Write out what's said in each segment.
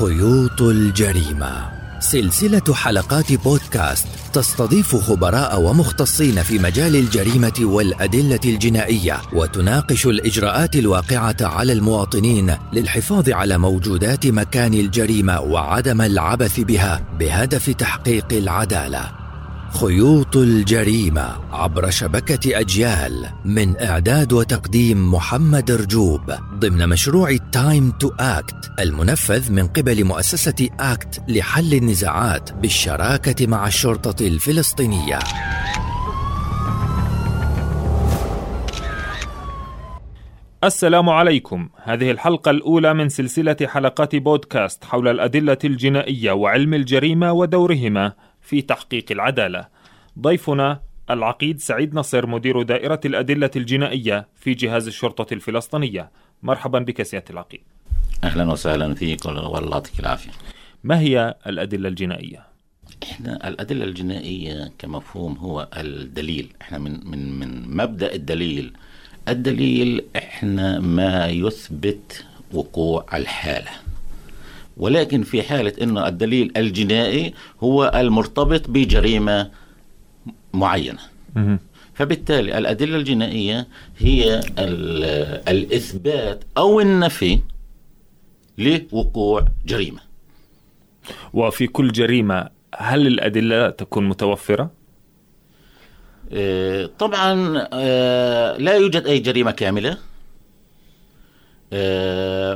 خيوط الجريمة. سلسلة حلقات بودكاست تستضيف خبراء ومختصين في مجال الجريمة والأدلة الجنائية وتناقش الإجراءات الواقعة على المواطنين للحفاظ على موجودات مكان الجريمة وعدم العبث بها بهدف تحقيق العدالة. خيوط الجريمة عبر شبكة أجيال من إعداد وتقديم محمد رجوب ضمن مشروع Time to Act المنفذ من قبل مؤسسة ACT لحل النزاعات بالشراكة مع الشرطة الفلسطينية. السلام عليكم هذه الحلقة الأولى من سلسلة حلقات بودكاست حول الأدلة الجنائية وعلم الجريمة ودورهما في تحقيق العدالة. ضيفنا العقيد سعيد نصر مدير دائرة الأدلة الجنائية في جهاز الشرطة الفلسطينية. مرحبا بك سيادة العقيد. أهلا وسهلا فيك والله يعطيك العافية. ما هي الأدلة الجنائية؟ إحنا الأدلة الجنائية كمفهوم هو الدليل، إحنا من من من مبدأ الدليل الدليل إحنا ما يثبت وقوع الحالة ولكن في حالة أنه الدليل الجنائي هو المرتبط بجريمة معينة. فبالتالي الأدلة الجنائية هي الإثبات أو النفي لوقوع جريمة. وفي كل جريمة هل الأدلة تكون متوفرة؟ آه، طبعا آه، لا يوجد أي جريمة كاملة.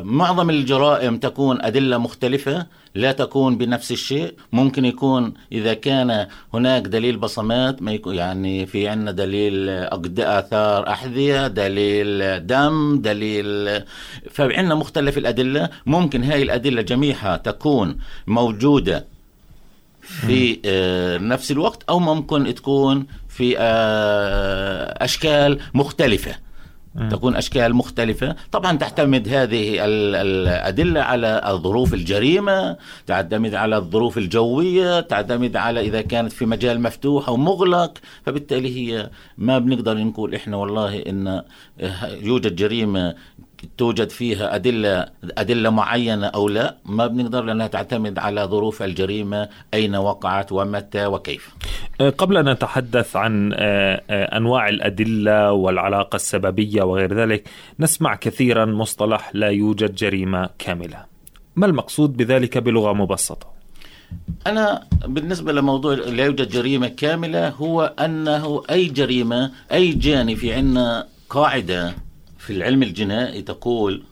معظم الجرائم تكون أدلة مختلفة لا تكون بنفس الشيء. ممكن يكون إذا كان هناك دليل بصمات ما يكون يعني في عندنا دليل آثار أحذية دليل دم دليل فعندنا مختلف الأدلة. ممكن هاي الأدلة جميعها تكون موجودة في آه، نفس الوقت أو ممكن تكون في آه، أشكال مختلفة. تكون أشكال مختلفة. طبعا تعتمد هذه الأدلة على ظروف الجريمة تعتمد على الظروف الجوية تعتمد على إذا كانت في مجال مفتوح أو مغلق. فبالتالي هي ما بنقدر نقول إحنا والله إن يوجد جريمة توجد فيها أدلة أدلة معينة أو لا ما بنقدر لأنها تعتمد على ظروف الجريمة أين وقعت ومتى وكيف أه، قبل أن نتحدث عن أه، أه، أنواع الأدلة والعلاقة السببية وغير ذلك نسمع كثيرا مصطلح لا يوجد جريمة كاملة ما المقصود بذلك بلغة مبسطة؟ أنا بالنسبة لموضوع لا يوجد جريمة كاملة هو أنه أي جريمة أي جاني في عنا قاعدة في العلم الجنائي تقول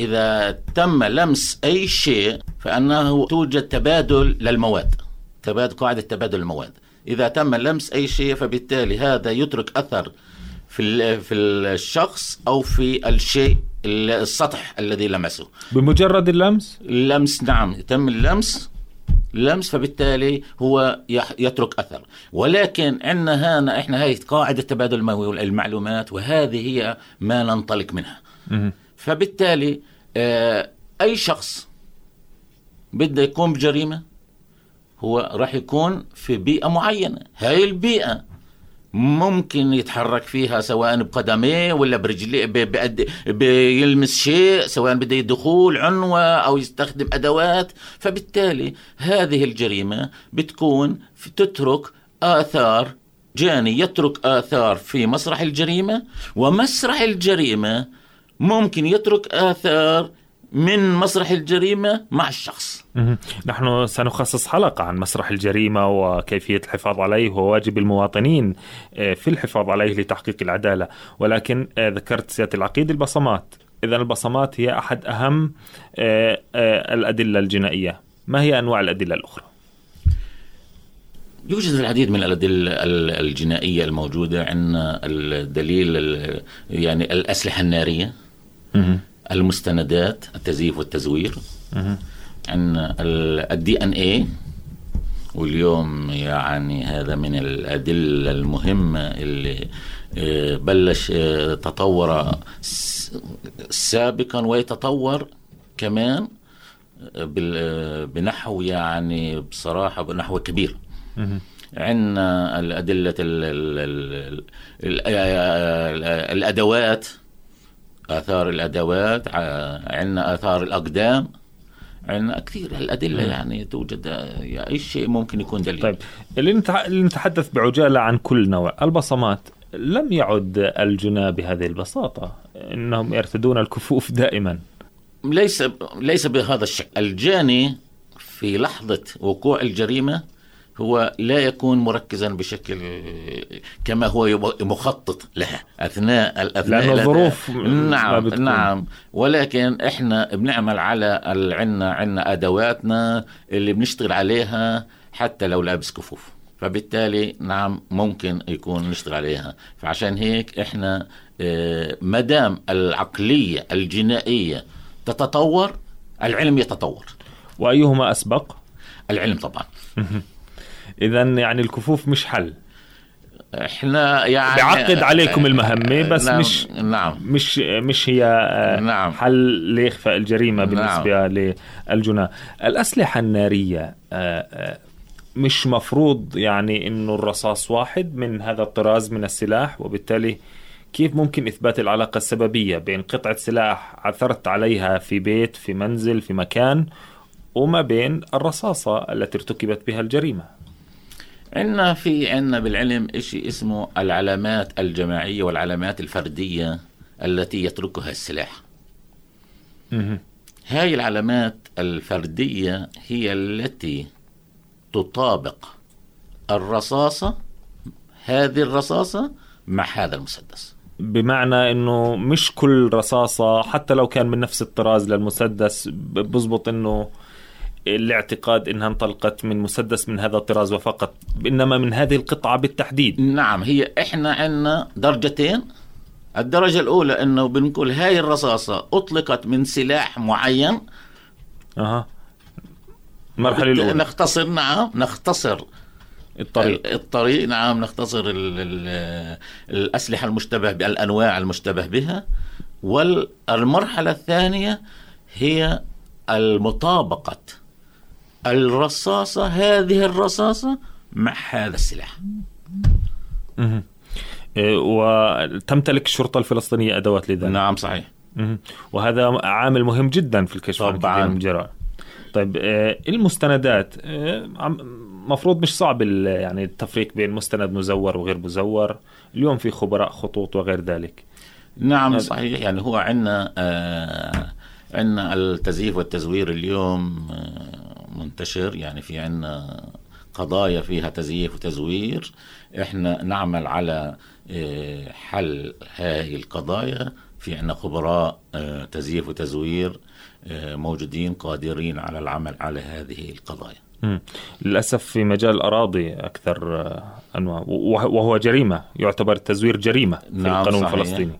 إذا تم لمس أي شيء فأنه توجد تبادل للمواد تبادل قاعدة تبادل المواد إذا تم لمس أي شيء فبالتالي هذا يترك أثر في في الشخص أو في الشيء السطح الذي لمسه بمجرد اللمس؟ اللمس نعم تم اللمس لمس فبالتالي هو يترك أثر. ولكن عندنا هنا إحنا هي قاعدة تبادل المعلومات وهذه هي ما ننطلق منها. فبالتالي آه، أي شخص بده يقوم بجريمة هو راح يكون في بيئة معينة. هاي البيئة ممكن يتحرك فيها سواء بقدميه ولا برجليه بيلمس شيء سواء بده دخول عنوة أو يستخدم أدوات. فبالتالي هذه الجريمة بتكون تترك آثار جاني يترك آثار في مسرح الجريمة ومسرح الجريمة ممكن يترك آثار من مسرح الجريمة مع الشخص. نحن سنخصص حلقة عن مسرح الجريمة وكيفية الحفاظ عليه وواجب المواطنين آه، في الحفاظ عليه لتحقيق العدالة. ولكن آه، ذكرت سيادة العقيد البصمات. إذا البصمات هي أحد أهم آه، الأدلة الجنائية. ما هي أنواع الأدلة الأخرى؟ يوجد العديد من الأدلة الجنائية الموجودة عندنا الدليل يعني الأسلحة النارية. المستندات التزييف والتزوير عندنا الدي ان اي واليوم يعني هذا من الأدلة المهمة اللي آه، بلش آه، تطور سابقا ويتطور كمان آه، بنحو يعني بصراحة بنحو كبير. عندنا الأدلة الأدوات آثار الأدوات عندنا آثار الأقدام عندنا كثير الادله يعني توجد اي شيء ممكن يكون دليل. طيب اللي نتحدث بعجالة عن كل نوع البصمات لم يعد الجنى بهذه البساطة إنهم يرتدون الكفوف دائما. ليس ليس بهذا الشكل. الجاني في لحظة وقوع الجريمة هو لا يكون مركزا بشكل كما هو مخطط لها. أثناء الاثناء لأن الظروف نعم نعم. ولكن إحنا بنعمل على عندنا عندنا أدواتنا اللي بنشتغل عليها حتى لو لابس كفوف. فبالتالي نعم ممكن يكون نشتغل عليها. فعشان هيك إحنا آه، مدام العقلية الجنائية تتطور العلم يتطور. وأيهما أسبق؟ العلم طبعا. اذا يعني الكفوف مش حل. إحنا يعني بعقد عليكم المهمة بس نعم مش نعم. مش مش هي آه، نعم. حل لاخفاء الجريمة بالنسبة نعم للجناه الأسلحة النارية آه، آه، مش مفروض يعني إنه الرصاص واحد من هذا الطراز من السلاح وبالتالي كيف ممكن إثبات العلاقة السببية بين قطعة سلاح عثرت عليها في بيت في منزل في مكان وما بين الرصاصة التي ارتكبت بها الجريمة؟ عندنا في عندنا بالعلم شيء اسمه العلامات الجماعية والعلامات الفردية التي يتركها السلاح. هاي العلامات الفردية هي التي تطابق الرصاصة هذه الرصاصة مع هذا المسدس. بمعنى إنه مش كل رصاصة حتى لو كان من نفس الطراز للمسدس بزبط إنه الاعتقاد انها انطلقت من مسدس من هذا الطراز وفقط إنما من هذه القطعة بالتحديد. نعم هي إحنا عندنا درجتين. الدرجة الأولى إنه بنقول هاي الرصاصة أطلقت من سلاح معين. أها. المرحله الأولى. نختصر نعم نختصر. الطريق. الطريق نعم نختصر ال ال الأسلحة المشتبه بالأنواع المشتبه بها. والمرحلة الثانية هي المطابقة. الرصاصة هذه الرصاصة مع هذا السلاح. إيه، وتمتلك الشرطة الفلسطينية أدوات لذلك. نعم صحيح. وهذا عامل مهم جدا في الكشف طبعا. عن الجرائم طيب إيه، المستندات إيه، مفروض مش صعب يعني التفريق بين مستند مزور وغير مزور. اليوم في خبراء خطوط وغير ذلك. نعم صحيح. يعني هو عندنا آه عندنا التزييف والتزوير اليوم آه منتشر يعني في عنا قضايا فيها تزييف وتزوير. إحنا نعمل على آه، حل هذه القضايا. في عنا خبراء آه، تزييف وتزوير آه، موجودين قادرين على العمل على هذه القضايا. للأسف في مجال الأراضي أكثر أنواع وهو جريمة يعتبر التزوير جريمة في نعم القانون صحيح. الفلسطيني.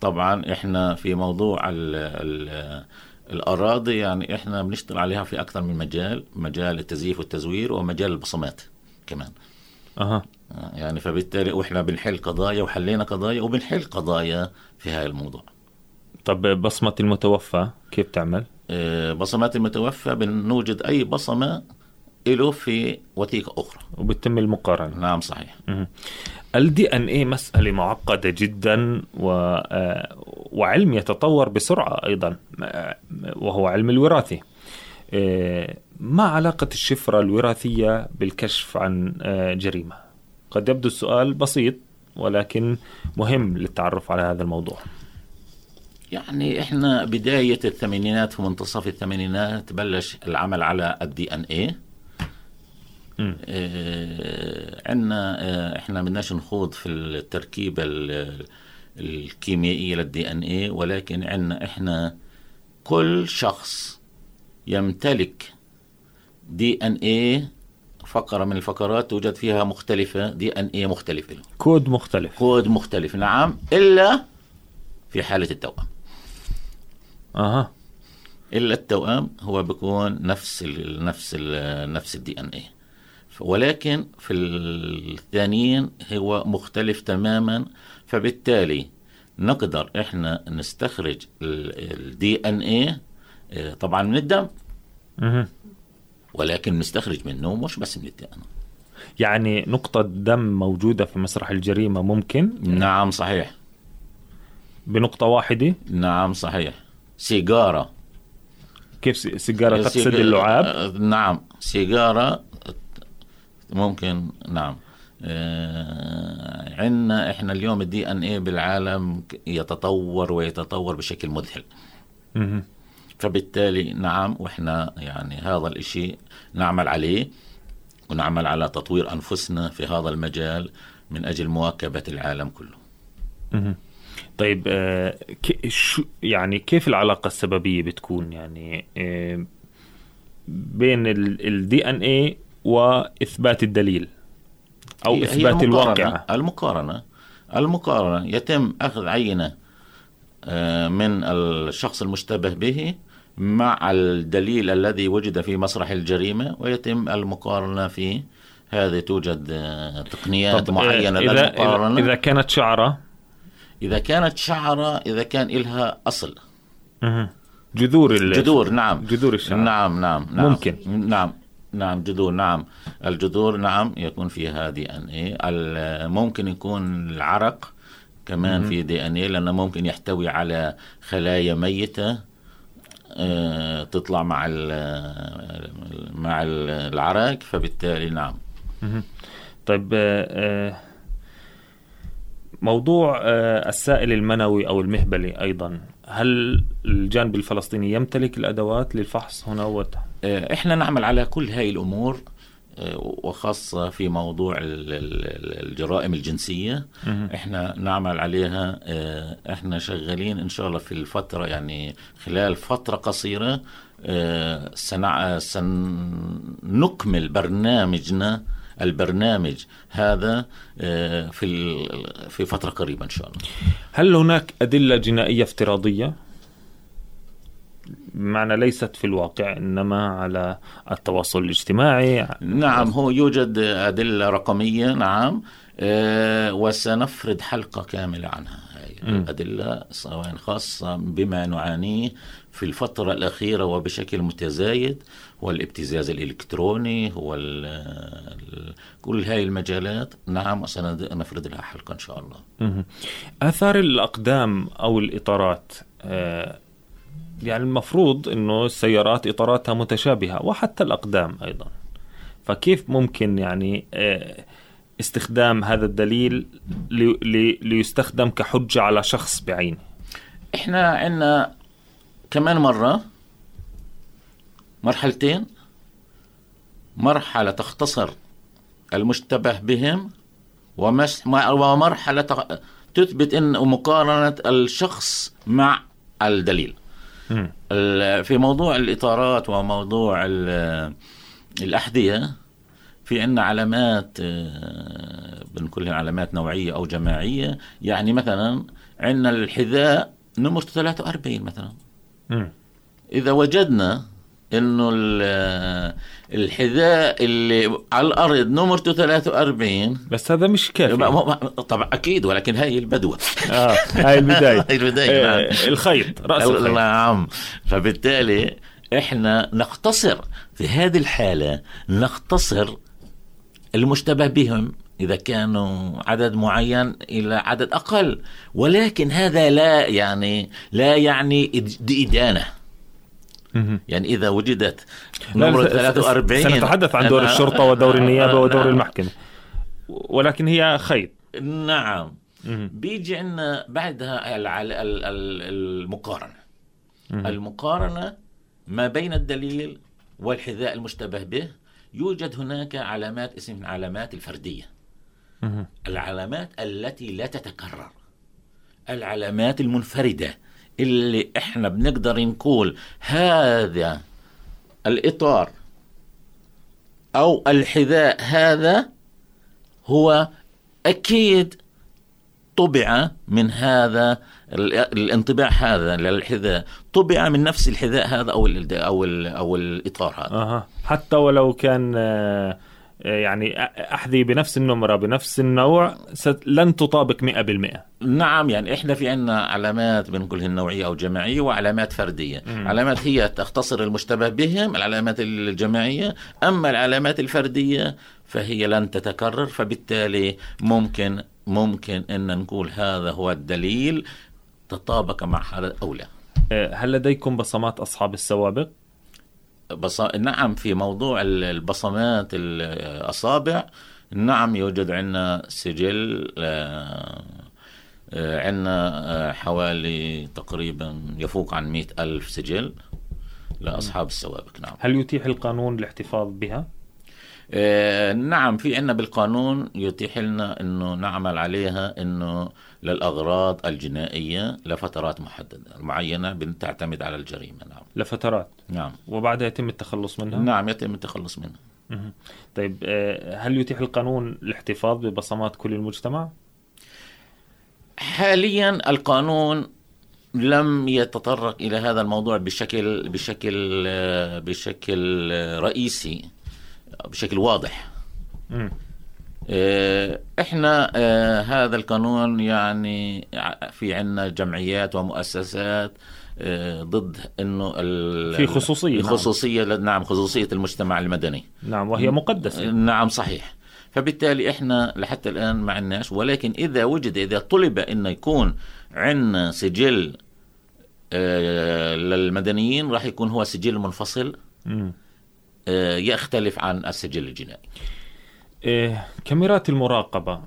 طبعا إحنا في موضوع ال ال الأراضي يعني إحنا بنشتغل عليها في أكثر من مجال مجال التزييف والتزوير ومجال البصمات كمان. أها. يعني فبالتالي وإحنا بنحل قضايا وحلينا قضايا وبنحل قضايا في هذا الموضوع. طب بصمة المتوفى كيف تعمل؟ آه، بصمات المتوفى بنوجد أي بصمة له في وثيقة أخرى. وبتم المقارنة. نعم صحيح. الدي إن اي مسألة معقدة جدا و... آه، وعلم يتطور بسرعة أيضا. آه، وهو علم الوراثة. آه، ما علاقة الشفرة الوراثية بالكشف عن جريمة؟ قد يبدو السؤال بسيط ولكن مهم للتعرف على هذا الموضوع. يعني إحنا بداية الثمانينات في منتصف الثمانينات بلش العمل على ال DNA آه عندنا آه إحنا بدناش نخوض في التركيبة الكيميائية لل DNA ولكن عندنا إحنا كل شخص يمتلك DNA فقرة من الفقرات توجد فيها مختلفة DNA مختلفة. كود مختلف. كود مختلف نعم إلا في حالة التوأم. أها. إلا التوأم هو بيكون نفس ال نفس ال نفس الدي ان اي ولكن في الثانيين هو مختلف تماما فبالتالي نقدر إحنا نستخرج ال DNA طبعا من الدم. ولكن نستخرج منه مش بس من الدم يعني نقطة دم موجودة في مسرح الجريمة ممكن؟ نعم صحيح. بنقطة واحدة؟ نعم صحيح. سيجارة. كيف س- سيجارة تقصد اللعاب؟ آه، نعم. سيجارة ممكن نعم. عندنا إحنا اليوم الدي ان إيه بالعالم يتطور ويتطور بشكل مذهل. فبالتالي نعم وإحنا يعني هذا الإشي نعمل عليه ونعمل على تطوير أنفسنا في هذا المجال من أجل مواكبة العالم كله. طيب آه، شو يعني كيف العلاقة السببية بتكون يعني آه، بين الدي ان اي وإثبات الدليل أو هي- هي إثبات المقارنة- الواقعة المقارنة. المقارنة يتم أخذ عينة آه، من الشخص المشتبه به مع الدليل الذي وجد في مسرح الجريمة ويتم المقارنة فيه هذه توجد آه، تقنيات آه، معينة إذا, للمقارنة إذا, إذا كانت شعرة؟ إذا كانت شعرة إذا كان إلها أصل. مهم. جذور جذور نعم. جذور الشعر. نعم نعم نعم. ممكن. نعم. نعم جذور نعم. الجذور نعم يكون فيها دي ان اي. ممكن يكون العرق كمان في دي ان اي لأنه ممكن يحتوي على خلايا ميتة آه، تطلع مع ال- مع ال- العرق فبالتالي نعم. طيب آه، آه، موضوع آه، السائل المنوي أو المهبلي أيضا. هل الجانب الفلسطيني يمتلك الأدوات للفحص هنا وت... آه، إحنا نعمل على كل هاي الأمور آه، وخاصة في موضوع ال- ال- الجرائم الجنسية. إحنا نعمل عليها آه، إحنا شغالين إن شاء الله في الفترة يعني خلال فترة قصيرة سنع... سنكمل برنامجنا البرنامج هذا في في فترة قريبة إن شاء الله. هل هناك أدلة جنائية افتراضية؟ بمعنى ليست في الواقع إنما على التواصل الاجتماعي. نعم هو يوجد أدلة رقمية نعم آه، وسنفرد حلقة كاملة عنها. هاي الأدلة سواء خاصة بما نعانيه في الفترة الأخيرة وبشكل متزايد هو الابتزاز الإلكتروني هو كل هاي المجالات. نعم وسنفرد لها حلقة إن شاء الله. آثار الأقدام أو الإطارات آه، يعني المفروض إنه السيارات إطاراتها متشابهة وحتى الأقدام أيضا. فكيف ممكن يعني آه، استخدام هذا الدليل لي- لي- ليستخدم كحجة على شخص بعينه؟ إحنا عندنا كمان مرة مرحلتين مرحلة تختصر المشتبه بهم ومش ومرحلة تغ- تثبت إن مقارنة الشخص مع الدليل. في موضوع الإطارات وموضوع ال- الأحذية في عندنا علامات آه، بنقول لها علامات نوعية أو جماعية يعني مثلا عندنا الحذاء نمر 43 مثلا مم. إذا وجدنا ال- الحذاء اللي على الأرض نمرته 43 بس هذا مش كافي. طبعا أكيد ولكن هاي البدوة آه هاي البداية. هاي البداية آه، نعم. الخيط رأس الخيط. نعم. فبالتالي إحنا نقتصر في هذه الحالة نقتصر المشتبه بهم إذا كانوا عدد معين إلى عدد أقل. ولكن هذا لا يعني لا يعني إد- إدانة. يعني إذا وجدت س- 43 سنتحدث عن دور الشرطة ودور النيابة ودور نعم. المحكمة ولكن هي خيط نعم. بيجي عندنا بعدها الع- ال- ال- المقارنة مهم. المقارنة ما بين الدليل والحذاء المشتبه به يوجد هناك علامات اسمها علامات الفردية مهم. العلامات التي لا تتكرر العلامات المنفردة اللي إحنا بنقدر نقول هذا الإطار أو الحذاء هذا هو أكيد طبع من هذا ال- الانطباع هذا للحذاء طبع من نفس الحذاء هذا أو ال أو ال أو الإطار هذا. أها. حتى ولو كان آه، يعني أ- احذية بنفس النمرة بنفس النوع لن تطابق 100% نعم يعني إحنا في عندنا علامات بنقولها النوعية أو جماعيه وعلامات فردية مم. علامات هي تختصر المشتبه بهم العلامات الجماعية أما العلامات الفردية فهي لن تتكرر فبالتالي ممكن ممكن إن نقول هذا هو الدليل تطابق مع هذا أو لا آه، هل لديكم بصمات أصحاب السوابق؟ بص... نعم في موضوع البصمات الأصابع نعم يوجد عندنا سجل آه، آه، عندنا آه، حوالي تقريبا يفوق عن مئة ألف سجل لأصحاب السوابق نعم هل يتيح القانون الاحتفاظ بها؟ نعم في عندنا بالقانون يتيح لنا إنه نعمل عليها إنه للأغراض الجنائية لفترات محددة معينة بتعتمد على الجريمة نعم لفترات نعم وبعدها يتم التخلص منها؟ نعم يتم التخلص منها. طيب آه، هل يتيح القانون الاحتفاظ ببصمات كل المجتمع؟ حاليا القانون لم يتطرق إلى هذا الموضوع بشكل بشكل آه، بشكل رئيسي بشكل واضح إحنا آه، هذا القانون يعني في عنا جمعيات ومؤسسات آه، ضد إنه في خصوصية، نعم. الخصوصيه نعم خصوصية المجتمع المدني نعم وهي مقدسة نعم صحيح فبالتالي إحنا لحتى الآن ما عندناش ولكن إذا وجد إذا طلب إنه يكون عندنا سجل آه، للمدنيين راح يكون هو سجل منفصل. آه، يختلف عن السجل الجنائي إيه، كاميرات المراقبة.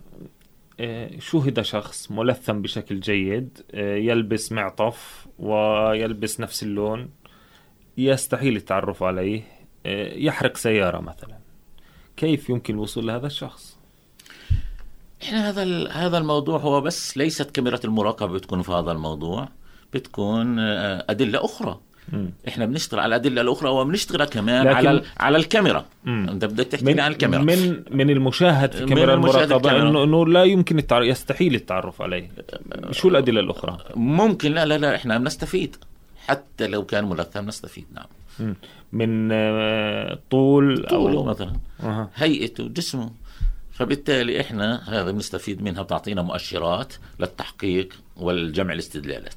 إيه، شوهد شخص؟ ملثم بشكل جيد. إيه، يلبس معطف ويلبس نفس اللون. يستحيل التعرف عليه. إيه، يحرق سيارة مثلا. كيف يمكن الوصول لهذا الشخص؟ إحنا هذا هذا الموضوع هو بس ليست كاميرا المراقبة بتكون في هذا الموضوع. بتكون آه، أدلة أخرى. مم. إحنا بنشتغل على الأدلة الأخرى وبنشتغل كمان لكن- على على الكاميرا مم. أنت بدك تحكي من عن الكاميرا من من المشاهد في الكاميرا. انه إنه لا يمكن التعرف يستحيل التعرف عليه شو الأدلة الأخرى؟ ممكن لا لا لا إحنا بنستفيد حتى لو كان ملثم نستفيد نعم مم. من آه، طول طوله أو مثلا أها. هيئته جسمه فبالتالي إحنا هذا بنستفيد منها بتعطينا مؤشرات للتحقيق والجمع الاستدلالات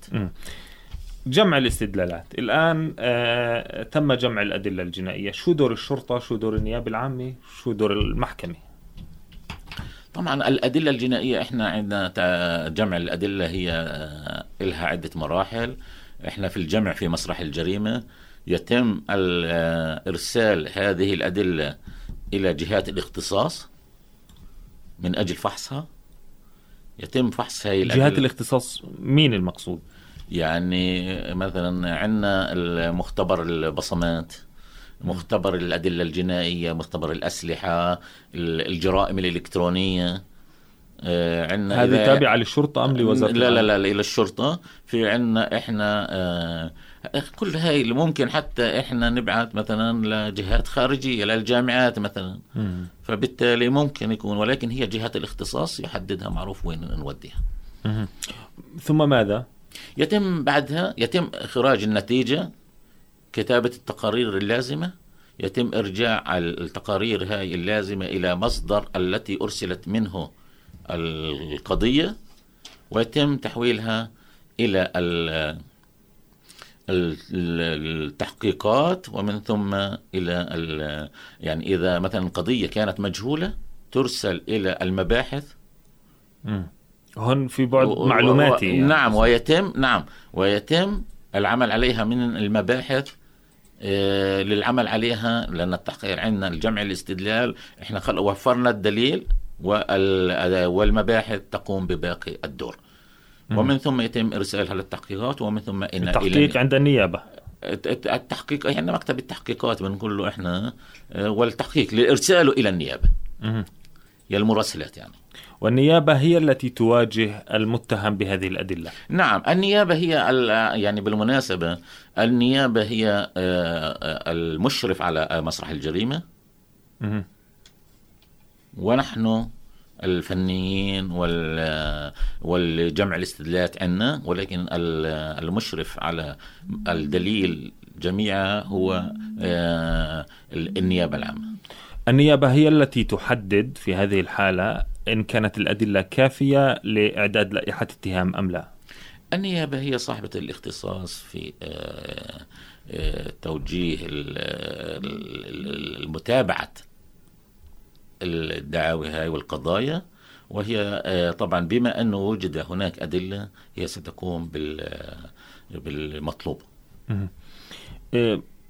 جمع الاستدلالات. الآن آه تم جمع الأدلة الجنائية. شو دور الشرطة؟ شو دور النيابة العامة؟ شو دور المحكمة؟ طبعا الأدلة الجنائية إحنا عندنا جمع الأدلة هي آه، إلها عدة مراحل. إحنا في الجمع في مسرح الجريمة يتم آه، إرسال هذه الأدلة إلى جهات الاختصاص من أجل فحصها. يتم فحص هذه الأدلة. جهات الاختصاص مين المقصود؟ يعني مثلا عندنا المختبر البصمات مختبر الأدلة الجنائية مختبر الأسلحة ال- الجرائم الإلكترونية آه، عندنا هذه تابعة للشرطة أم لوزارة لا لا؟ لا إلى الشرطة في عندنا إحنا آه، كل هاي اللي ممكن حتى إحنا نبعث مثلا لجهات خارجية للجامعات مثلا مم. فبالتالي ممكن يكون ولكن هي جهات الاختصاص يحددها معروف وين نوديها مم. ثم ماذا؟ يتم بعدها يتم إخراج النتيجة كتابة التقارير اللازمة يتم إرجاع التقارير هاي اللازمة إلى مصدر التي أرسلت منه القضية ويتم تحويلها إلى ال- ال- ال- التحقيقات ومن ثم إلى يعني إذا مثلا قضية كانت مجهولة ترسل إلى المباحث. هون في بعد و- معلوماتي و- يعني. نعم ويتم نعم ويتم العمل عليها من المباحث آه، للعمل عليها لأن التحقيق عندنا الجمع الاستدلال إحنا خل... وفرنا الدليل وال... والمباحث تقوم بباقي الدور. ومن ثم يتم إرسالها للتحقيقات ومن ثم إن... التحقيق عند الت- التحقيق يعني مكتب التحقيقات بنقول له إحنا آه، والتحقيق لإرساله إلى النيابة. هي المراسلات يعني. والنيابة هي التي تواجه المتهم بهذه الأدلة. نعم النيابة هي يعني بالمناسبة النيابة هي آه، آه، المشرف على مسرح الجريمة. مم. ونحن الفنيين وال والجمع الاستدلالات عندنا ولكن ال- المشرف على الدليل جميعها هو آه، ال- النيابة العامة. النيابة هي التي تحدد في هذه الحالة إن كانت الأدلة كافية لإعداد لائحة اتهام أم لا. النيابة هي صاحبة الاختصاص في آه، آه، توجيه ال- ال- ال- المتابعة الدعاوي هاي والقضايا وهي آه، طبعا بما أنه وجد هناك أدلة هي ستقوم بال- بالمطلوب.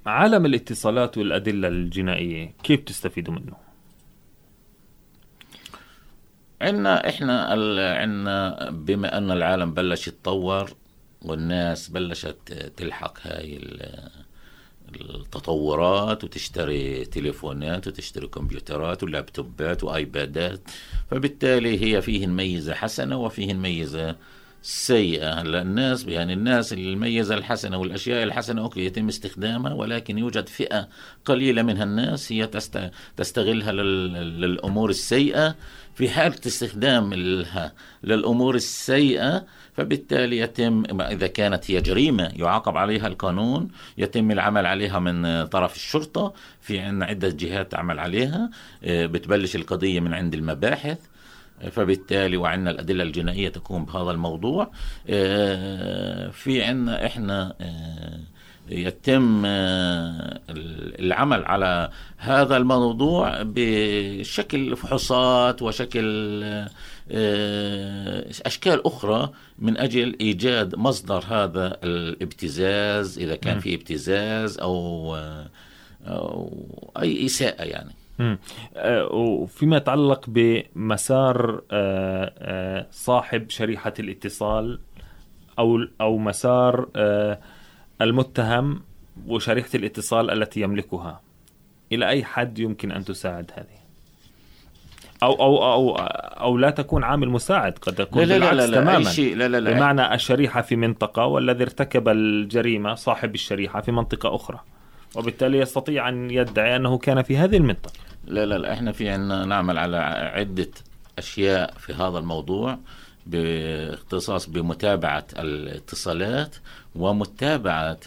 عالم الاتصالات والأدلة الجنائية كيف تستفيدوا منه؟ عندنا إحنا عندنا بما أن العالم بلش يتطور والناس بلشت تلحق هاي التطورات وتشتري تليفونات وتشتري كمبيوترات ولابتوبات وآيبادات فبالتالي هي فيه ميزة حسنة وفيه ميزة سيئة. هلا الناس يعني الناس الميزة الحسنة والأشياء الحسنة أوكي يتم استخدامها ولكن يوجد فئة قليلة من الناس هي تستغلها للأمور السيئة. في حالة استخدامها للأمور السيئة فبالتالي يتم إذا كانت هي جريمة يعاقب عليها القانون يتم العمل عليها من طرف الشرطة في عندنا عدة جهات تعمل عليها آه، بتبلش القضية من عند المباحث. فبالتالي وعندنا الأدلة الجنائية تكون بهذا الموضوع. آه، في عندنا إحنا آه، يتم آه، العمل على هذا الموضوع بشكل فحوصات وشكل أشكال أخرى من أجل إيجاد مصدر هذا الابتزاز إذا كان في ابتزاز أو أو أي إساءة يعني. وفيما يتعلق بمسار آه، آه، صاحب شريحة الاتصال أو أو مسار المتهم وشريحة الاتصال التي يملكها. إلى أي حد يمكن أن تساعد هذه؟ أو أو أو أو لا تكون عامل مساعد قد تكون لا لا لا لا تماما أي شيء لا لا لا. بمعنى الشريحة في منطقة والذي ارتكب الجريمة صاحب الشريحة في منطقة أخرى وبالتالي يستطيع أن يدعي أنه كان في هذه المنطقة. لا لا لا إحنا في عنا نعمل على عدة أشياء في هذا الموضوع باختصاص بمتابعة الاتصالات ومتابعة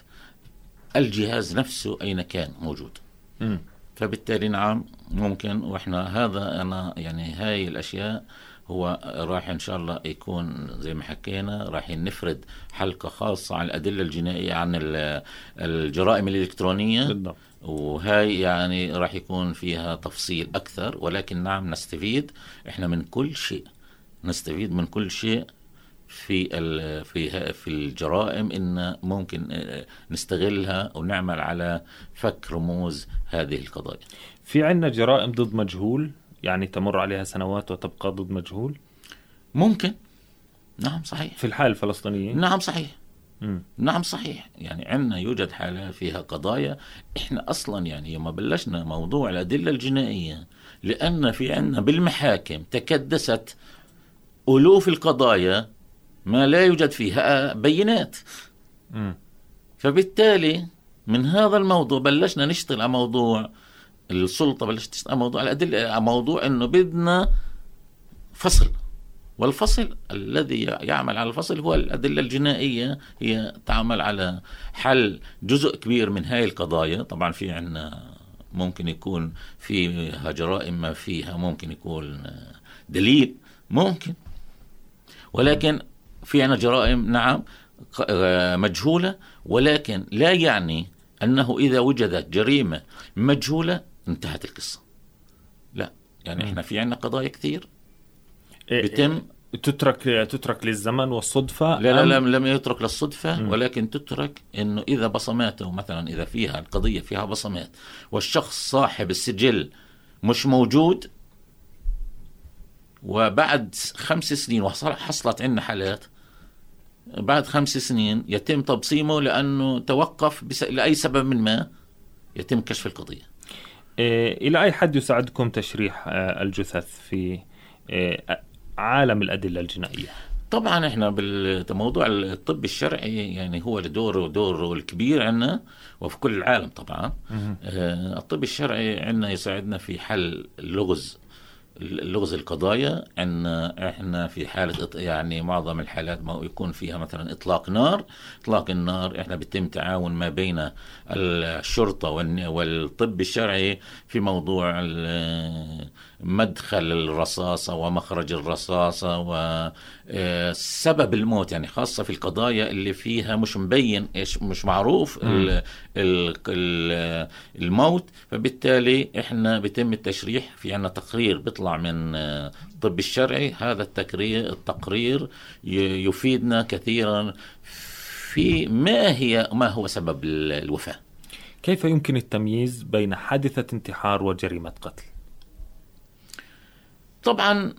الجهاز نفسه أين كان موجود. م. فبالتالي نعم ممكن وإحنا هذا أنا يعني هاي الأشياء هو راح إن شاء الله يكون زي ما حكينا راح نفرد حلقة خاصة عن الأدلة الجنائية عن الجرائم الإلكترونية. بالضبط. وهاي يعني راح يكون فيها تفصيل أكثر ولكن نعم نستفيد إحنا من كل شيء نستفيد من كل شيء في في في الجرائم إن ممكن آه، نستغلها ونعمل على فك رموز هذه القضايا. في عندنا جرائم ضد مجهول يعني تمر عليها سنوات وتبقى ضد مجهول؟ ممكن نعم صحيح في الحالة الفلسطينية؟ نعم صحيح مم. نعم صحيح يعني عندنا يوجد حالات فيها قضايا إحنا أصلا يعني يوم بلشنا موضوع الأدلة الجنائية لأن في عندنا بالمحاكم تكدست ألوف القضايا ما لا يوجد فيها بينات مم. فبالتالي من هذا الموضوع بلشنا نشتغل على موضوع السلطة بلشت تشتغل على موضوع الأدلة على موضوع إنه بدنا فصل والفصل الذي يعمل على الفصل هو الأدلة الجنائية هي تعمل على حل جزء كبير من هاي القضايا. طبعا في عنا ممكن يكون فيها جرائم ما فيها ممكن يكون دليل ممكن. ولكن في عنا جرائم نعم مجهولة ولكن لا يعني أنه إذا وجدت جريمة مجهولة انتهت القصة. لا يعني إحنا في عنا قضايا كثير. إيه، بيتم تترك تترك للزمن والصدفة لا لا لم لم يترك للصدفة م. ولكن تترك إنه إذا بصماته مثلا إذا فيها القضية فيها بصمات والشخص صاحب السجل مش موجود وبعد خمس سنين وحصلت عندنا حالات بعد خمس سنين يتم تبصيمه لأنه توقف بس... لأي سبب من ما يتم كشف القضية. إيه إلى أي حد يساعدكم تشريح آه، الجثث في إيه عالم الأدلة الجنائية. طبعا إحنا بالموضوع الطب الشرعي يعني هو دوره دوره الكبير عندنا وفي كل العالم طبعا. آه الطب الشرعي عندنا يساعدنا في حل اللغز لغز القضايا. ان إحنا في حالة يعني معظم الحالات ما يكون فيها مثلا إطلاق نار. إطلاق النار إحنا بيتم تعاون ما بين الشرطة والطب الشرعي في موضوع مدخل الرصاصة ومخرج الرصاصة وسبب الموت يعني خاصة في القضايا اللي فيها مش مبين إيش مش معروف ال ال الموت. فبالتالي إحنا بيتم التشريح في عنا تقرير بيطلع من الطب الشرعي. هذا التقرير التقرير يفيدنا كثيرا في ما هي ما هو سبب الوفاة. كيف يمكن التمييز بين حادثة انتحار وجريمة قتل؟ طبعا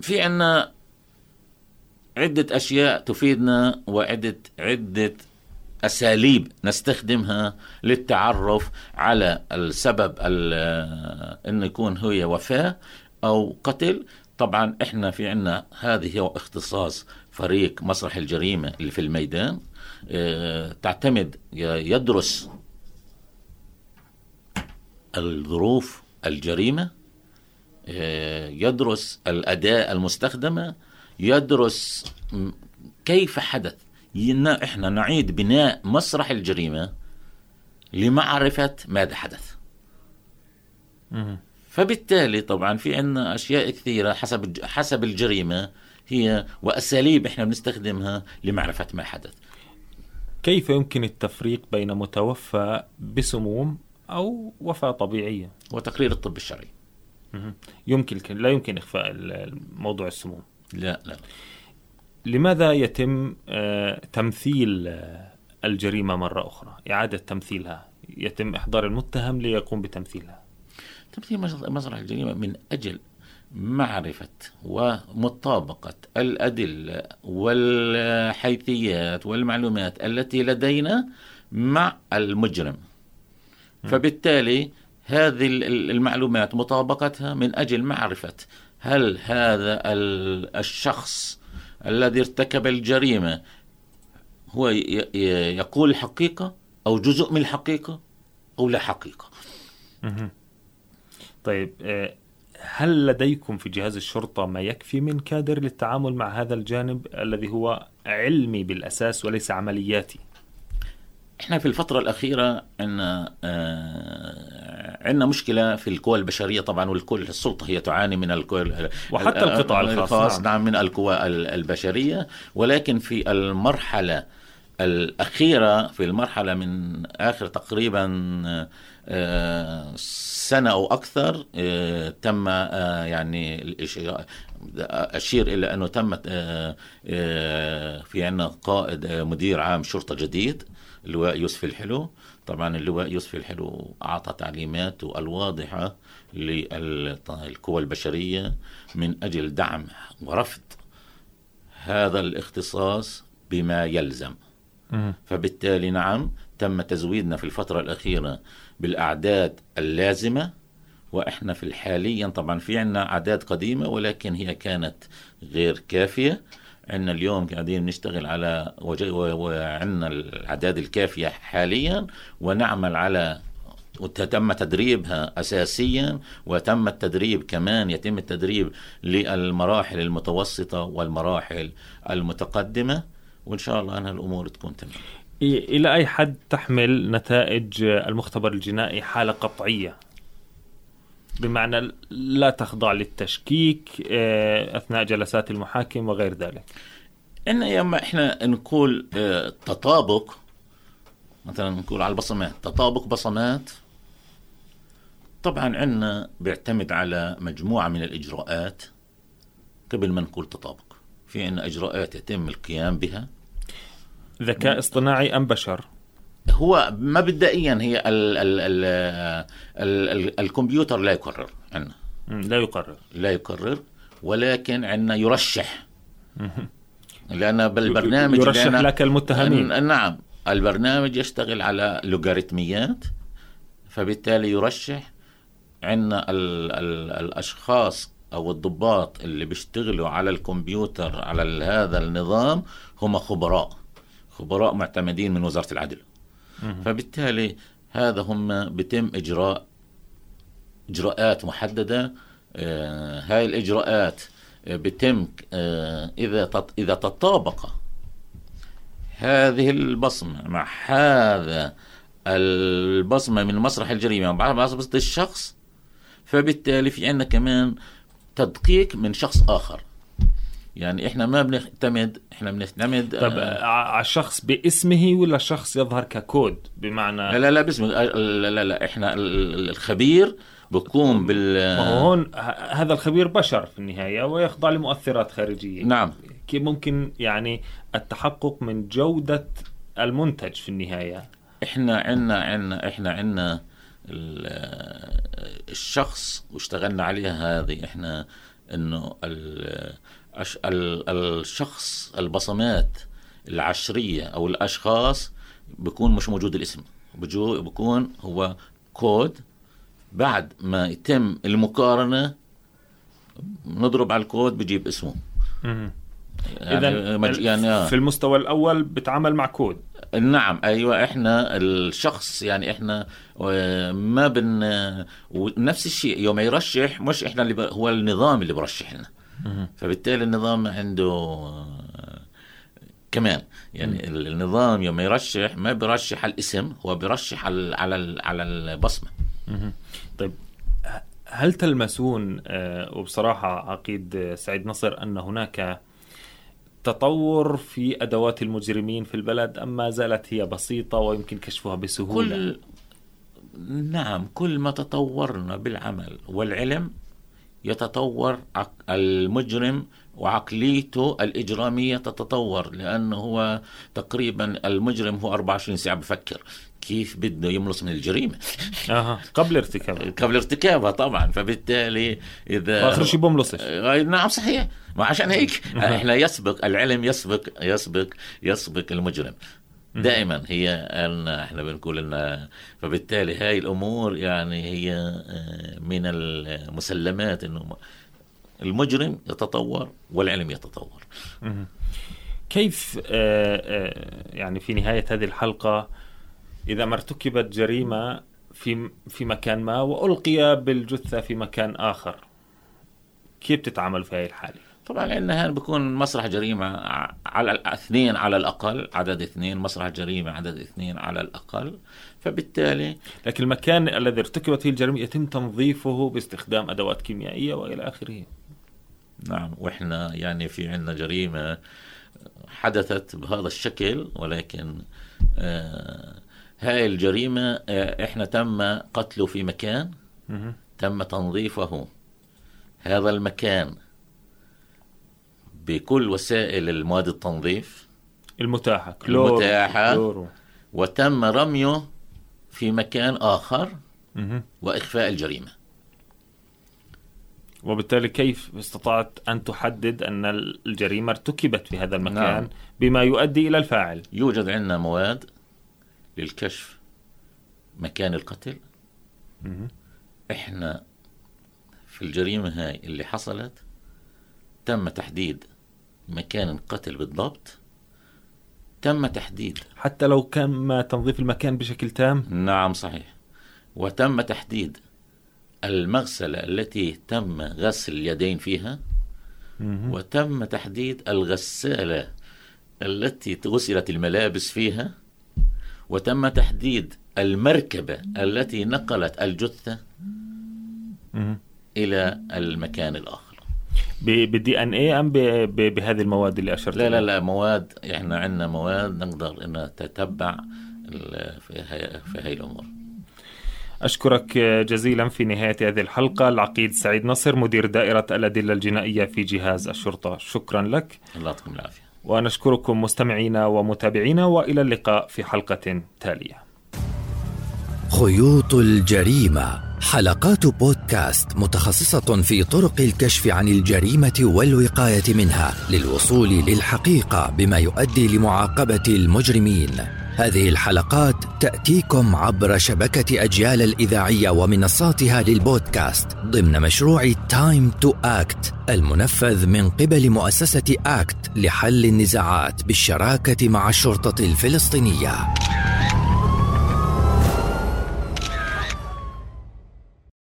في عنا عدة أشياء تفيدنا وعدة عدة أساليب نستخدمها للتعرف على السبب أنه يكون هي وفاة أو قتل. طبعا إحنا في عنا هذه هو اختصاص فريق مسرح الجريمة اللي في الميدان آه تعتمد يدرس الظروف الجريمة. يدرس الأداة المستخدمة يدرس كيف حدث إحنا نعيد بناء مسرح الجريمة لمعرفة ماذا حدث فبالتالي طبعا في عندنا أشياء كثيرة حسب حسب الجريمة هي وأساليب إحنا بنستخدمها لمعرفة ما حدث. كيف يمكن التفريق بين متوفى بسموم أو وفاة طبيعية؟ وتقرير الطب الشرعي. يمكن لا يمكن إخفاء موضوع السموم. لا لا. لماذا يتم تمثيل الجريمة مرة أخرى؟ إعادة تمثيلها، يتم إحضار المتهم ليقوم بتمثيلها. تمثيل مسرح الجريمة من أجل معرفة ومطابقة الأدلة والحيثيات والمعلومات التي لدينا مع المجرم فبالتالي هذه المعلومات مطابقتها من أجل معرفة هل هذا الشخص الذي ارتكب الجريمة هو يقول الحقيقة أو جزء من الحقيقة أو لا حقيقة؟ طيب هل لديكم في جهاز الشرطة ما يكفي من كادر للتعامل مع هذا الجانب الذي هو علمي بالأساس وليس عملياتي؟ إحنا في الفترة الأخيرة آه عندنا مشكلة في القوى البشرية. طبعا والكل السلطة هي تعاني من القوى وحتى القطاع الخاص. نعم. من القوى البشرية. ولكن في المرحلة الأخيرة في المرحلة من آخر تقريبا سنة أو أكثر تم يعني أشير إلى أنه تمت في عندنا قائد مدير عام شرطة جديد اللواء يوسف الحلو. طبعا اللواء يوسف الحلو أعطى تعليماته الواضحة للقوى البشرية من أجل دعم ورفض هذا الاختصاص بما يلزم. فبالتالي نعم تم تزويدنا في الفترة الأخيرة بالأعداد اللازمة وإحنا في الحاليا طبعا في عنا أعداد قديمة ولكن هي كانت غير كافية. عندنا اليوم قاعدين نشتغل على وعندنا الأعداد الكافية حاليا ونعمل على وتم تدريبها اساسيا وتم التدريب كمان يتم التدريب للمراحل المتوسطة والمراحل المتقدمة. وإن شاء الله أنها الأمور تكون تمام. إلى أي حد تحمل نتائج المختبر الجنائي حالة قطعية؟ بمعنى لا تخضع للتشكيك أثناء جلسات المحاكم وغير ذلك. إن يما إحنا نقول تطابق مثلا نقول على البصمات تطابق بصمات طبعا عندنا بيعتمد على مجموعة من الإجراءات قبل ما نقول تطابق. في عندنا إجراءات يتم القيام بها. ذكاء اصطناعي أم بشر. هو مبدئيا هي ال ال ال ال ال الكمبيوتر لا يقرر عندنا لا يقرر لا يقرر ولكن عندنا يرشح. لأن بالبرنامج يرشح لك المتهمين. نعم البرنامج يشتغل على لوغاريتميات فبالتالي يرشح عندنا ال ال الأشخاص أو الضباط اللي بيشتغلوا على الكمبيوتر على هذا النظام هم خبراء خبراء معتمدين من وزارة العدل. فبالتالي هذا هم بيتم إجراء إجراءات محددة. آه هاي الإجراءات بتم آه إذا تط إذا تطابق هذه البصمة مع هذا البصمة من مسرح الجريمه مع بصمه الشخص فبالتالي في عندنا كمان تدقيق من شخص آخر. يعني إحنا ما بنعتمد إحنا بنعتمد طب آه على الشخص باسمه ولا الشخص يظهر ككود؟ بمعنى لا لا لا باسمه لا لا لا إحنا الخبير بقوم بال هون هذا الخبير بشر في النهاية ويخضع لمؤثرات خارجية. نعم. كيف ممكن يعني التحقق من جودة المنتج في النهاية؟ إحنا عنا عنا إحنا عنا الشخص واشتغلنا عليها هذه إحنا إنه الشخص البصمات العشرية أو الأشخاص بيكون مش موجود الاسم. بيكون هو كود بعد ما يتم المقارنة نضرب على الكود بجيب اسمه. يعني اذا مج... يعني. في المستوى الأول بتعامل مع كود. نعم أيوه إحنا الشخص يعني إحنا ما بن ونفس الشيء. يوم يرشح مش إحنا اللي ب... هو النظام اللي برشح لنا فبالتالي النظام عنده آه، كمان يعني م. النظام يوم يرشح ما بيرشح الاسم هو بيرشح على على على البصمة طيب هل تلمسون وبصراحة عقيد سعيد نصر أن هناك تطور في أدوات المجرمين في البلد أم ما زالت هي بسيطة ويمكن كشفها بسهولة؟ كل نعم كل ما تطورنا بالعمل والعلم يتطور المجرم وعقليته الإجرامية تتطور لأنه هو تقريبا المجرم هو 24 ساعة بفكر كيف بده يملص من الجريمة. أها قبل ارتكابها قبل ارتكابها طبعا فبالتالي إذا اخر شيء بملصش آه، نعم صحيح. ما عشان هيك. إحنا يسبق العلم يسبق يسبق يسبق المجرم. دائما هي إحنا بنقول إن فبالتالي هاي الأمور يعني هي آه، من المسلمات إنه المجرم يتطور والعلم يتطور. كيف آه، يعني في نهاية هذه الحلقة إذا ما ارتكبت جريمة في في مكان ما وألقي بالجثة في مكان آخر كيف تتعامل في هذه الحالة؟ طبعا. عندنا هون بكون مسرح جريمة على اثنين على الأقل عدد اثنين مسرح جريمة عدد اثنين على الأقل. فبالتالي لكن المكان الذي ارتكبت فيه الجريمة يتم تنظيفه باستخدام أدوات كيميائية وإلى آخره. نعم وإحنا يعني في عندنا جريمة حدثت بهذا الشكل ولكن آه هاي الجريمة آه، إحنا تم قتله في مكان تم تنظيفه. هذا المكان بكل وسائل المواد التنظيف. المتاحة. كلور. المتاحة. كلور. وتم رميه في مكان آخر. وإخفاء الجريمة. وبالتالي كيف استطعت أن تحدد أن الجريمة ارتكبت في هذا المكان نعم. بما يؤدي إلى الفاعل؟ يوجد عندنا مواد للكشف مكان القتل. إحنا في الجريمة هاي اللي حصلت تم تحديد مكان القتل بالضبط تم تحديد. حتى لو ما تنظيف المكان بشكل تام؟ نعم صحيح. وتم تحديد المغسلة التي تم غسل اليدين فيها وتم تحديد الغسالة التي غسلت الملابس فيها وتم تحديد المركبة التي نقلت الجثة إلى المكان الآخر. بالدي ان اي أم بهذه المواد اللي أشرت لا لا لا مواد إحنا عندنا مواد نقدر إن نتتبع في هاي, في هاي الأمور. أشكرك جزيلا في نهاية هذه الحلقة. العقيد سعيد نصر مدير دائرة الأدلة الجنائية في جهاز الشرطة. شكرا لك. الله يعطيكم العافية. ونشكركم مستمعينا ومتابعينا وإلى اللقاء في حلقة تالية. خيوط الجريمة حلقات بودكاست متخصصة في طرق الكشف عن الجريمة والوقاية منها للوصول للحقيقة بما يؤدي لمعاقبة المجرمين. هذه الحلقات تأتيكم عبر شبكة أجيال الإذاعية ومنصاتها للبودكاست ضمن مشروع Time to Act المنفذ من قبل مؤسسة ACT لحل النزاعات بالشراكة مع الشرطة الفلسطينية.